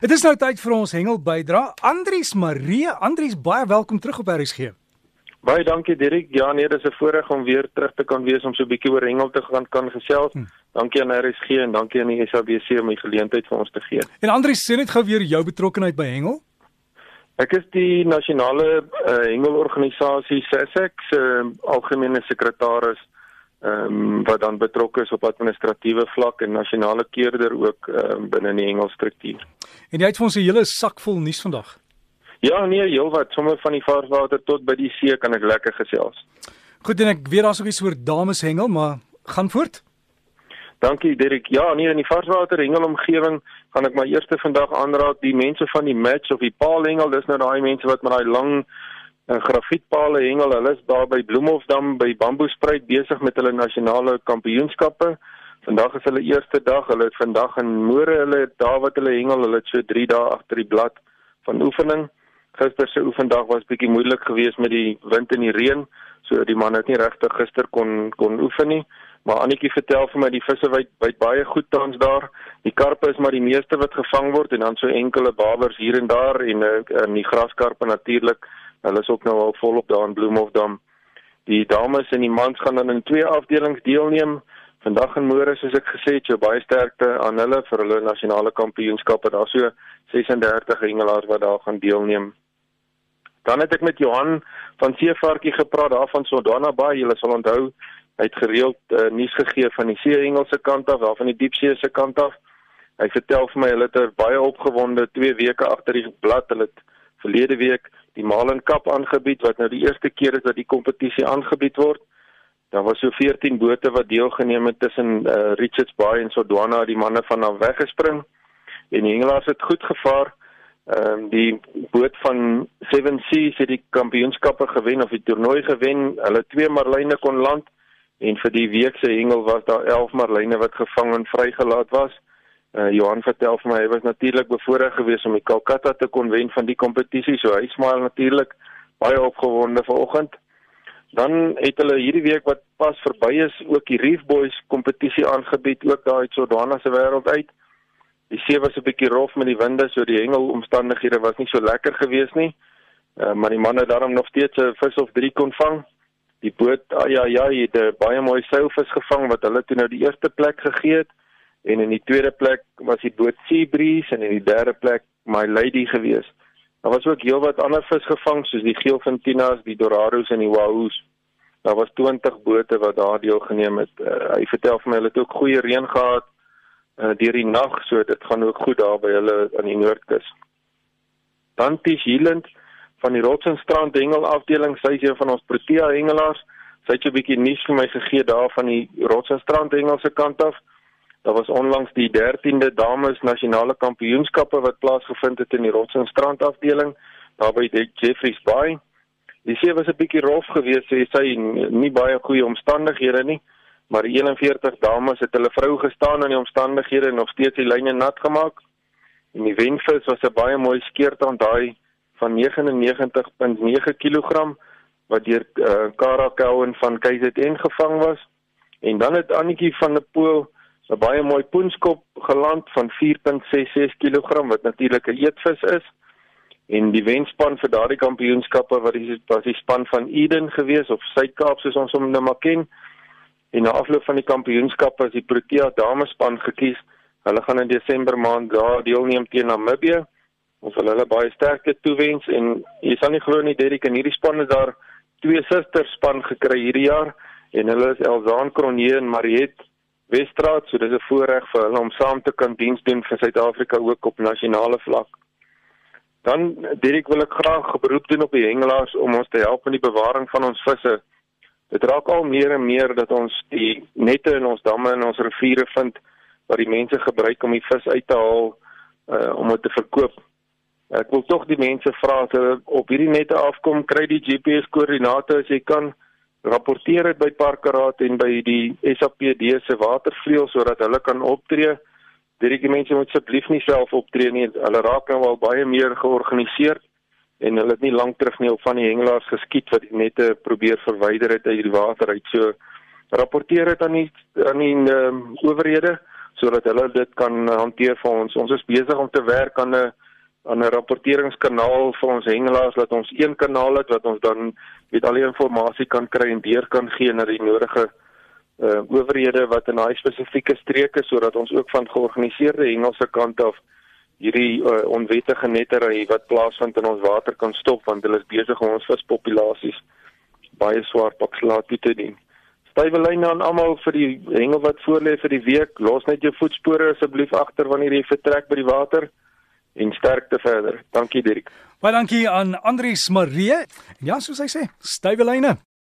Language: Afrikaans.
Dit is nou tyd vir ons hengel bydra. Andries Marie, Andries baie welkom terug op RSG. Baie dankie Dirk. Ja, nee, dis 'n voorreg om weer terug te kan wees om so 'n bietjie oor hengel te gaan kan gesels. Hm. Dankie aan RSG en dankie aan die SABC om die geleentheid vir ons te gee. En Andries, sê net gou weer jou betrokkeheid by hengel. Ek is die nasionale uh, hengelorganisasie SASEC se uh, algemene sekretaris ehm um, wat dan betrokke is op administratiewe vlak en nasionale keerder ook ehm um, binne die hengelstruktuur. En jy het vir ons 'n hele sak vol nuus vandag. Ja, nee, heelwat, sommer van die varswater tot by die see kan ek lekker gesels. Goed, en ek weet daar's ook iets oor dameshengel, maar gaan voort. Dankie Dirk. Ja, nee, in die varswater hengelomgewing gaan ek maar eers vandag aanraak die mense van die match of die paalhengel, dis nou daai mense wat met daai lang en grafietpale hengel. Hulle is daar by Bloemhofdam by Bamboespruit besig met hulle nasionale kampioenskappe. Vandag is hulle eerste dag. Hulle het vandag in Moore hulle daar wat hulle hengel. Hulle het so 3 dae agter die blad van oefening. Gister se oefendag was bietjie moeilik geweest met die wind en die reën. So die man het nie regtig gister kon kon oefen nie. Maar Annetjie vertel vir my die visse wyt wyt baie goed tans daar. Die karpe is maar die meeste wat gevang word en dan so enkele babers hier en daar en uh, en die graskarpe natuurlik. Hulle is ook nou al volop daar in Bloemhofdam. Die dames en die mans gaan dan in twee afdelings deelneem. Vandag in Moore soos ek gesê het, so baie sterkte aan hulle vir hulle nasionale kampioenskappe. Daar so 36 hengelaars wat daar gaan deelneem. Dan het ek met Johan van Seevarkie gepraat daar van Sodana Bay. Julle sal onthou hy het gereeld uh, nuus gegee van die seehengelse kant af, daar van die diepsee se kant af. Hy vertel vir my hulle het er baie opgewonde 2 weke agter die blad. Hulle het verlede week die Malen Cup aangebied wat nou die eerste keer is dat die kompetisie aangebied word. Daar was so 14 bote wat deelgeneem het tussen uh, Richards Bay en Sodwana, die manne van af weggespring. En die hengelaars het goed gevaar. Ehm um, die boot van Seven Seas het die kampioenskappe gewen of die toernooi gewen. Hulle twee marline kon land en vir die week se hengel was daar 11 marline wat gevang en vrygelaat was. Uh, Johan vertel vir my hy was natuurlik bevoorreg geweest om die Calcutta te kon wen van die kompetisie, so hy smaal natuurlik baie opgewonde vanoggend. Dan het hulle hierdie week wat pas verby is ook die Reef Boys kompetisie aangebied ook daar uit Sodana se wêreld uit. Die see was 'n bietjie rof met die winde, so die hengelomstandighede was nie so lekker geweest nie. Uh, maar die manne daarom nog steeds 'n vis of 3 kon vang. Die boot, ja ja, het 'n baie mooi seilvis gevang wat hulle toe nou die eerste plek gegee het en in die tweede plek was die boot Sea Breeze en in die derde plek My Lady gewees. Daar was ook heelwat ander vis gevang soos die geelfintinas, die dorados en die wahoos. Daar was 20 bote wat daar deelgeneem het. Uh, hy vertel vir my hulle het ook goeie reën gehad uh, deur die nag, so dit gaan ook goed daar by hulle aan die noordkus. Dan Tish Hiland van die Rotsenstrand hengel afdeling, sy is een van ons Protea hengelaars. Sy het 'n bietjie nuus vir my gegee daar van die Rotsenstrand hengelse kant af. Daar was onlangs die 13de dames nasionale kampioenskappe wat plaasgevind het in die Rots en Strand afdeling daar by die Jeffreys Bay. Die see was 'n bietjie rof geweest, sê sy, nie baie goeie omstandighede nie, maar die 41 dames het hulle vrou gestaan in die omstandighede en nog steeds die lyne nat gemaak. En die wenvis was 'n baie mooi skeertand daai van 99.9 kg wat deur uh, Kara Cowan van KZN gevang was. En dan het Annetjie van der Pool 'n baie mooi poenskop geland van 4.66 kg wat natuurlik 'n eetvis is. En die wenspan vir daardie kampioenskappe wat is was die span van Eden gewees of Suid-Kaap soos ons hom nou maar ken. En na afloop van die kampioenskappe is die Protea damespan gekies. Hulle gaan in Desember maand daar deelneem teen Namibië. Ons wil hulle baie sterkte toewens en jy sal nie glo nie Derrick en hierdie span is daar twee susters span gekry hierdie jaar en hulle is Elzaan Cronje en Mariet Westraat, so dis 'n voorreg vir hulle om saam te kan diens doen vir Suid-Afrika ook op nasionale vlak. Dan Dirk wil ek graag beroep doen op die hengelaars om ons te help in die bewaring van ons visse. Dit raak al meer en meer dat ons die nette in ons damme en ons riviere vind wat die mense gebruik om die vis uit te haal uh, om dit te verkoop. Ek wil tog die mense vra as hulle op hierdie nette afkom, kry die GPS koördinate as jy kan rapporteer dit by Parkeraad en by die SAPD se watervleuel sodat hulle kan optree. Hierdie mense moet asseblief nie self optree nie. Hulle raak nou al baie meer georganiseer en hulle het nie lank terug nie op van die hengelaars geskiet wat nette probeer verwyder het uit die water uit. So rapporteer dit aan die aan die um, owerhede sodat hulle dit kan hanteer vir ons. Ons is besig om te werk aan 'n aan 'n rapporteringskanaal vir ons hengelaars dat ons een kanaal het wat ons dan met al die inligting kan kry en deur kan gee na die nodige uh owerhede wat in daai spesifieke streke sodat ons ook van georganiseerde hengelse kant af hierdie uh, onwettige nettery wat plaasvind in ons water kan stop want hulle is besig om ons vispopulasies baie swaar pak slaat te dien. Stywe lyne aan almal vir die hengel wat voorlê vir die week. Los net jou voetspore asseblief agter wanneer jy vertrek by die water en sterkte verder. Dankie Dirk. Baie dankie aan Andrius Marie. Ja, soos hy sê, stywe lyne.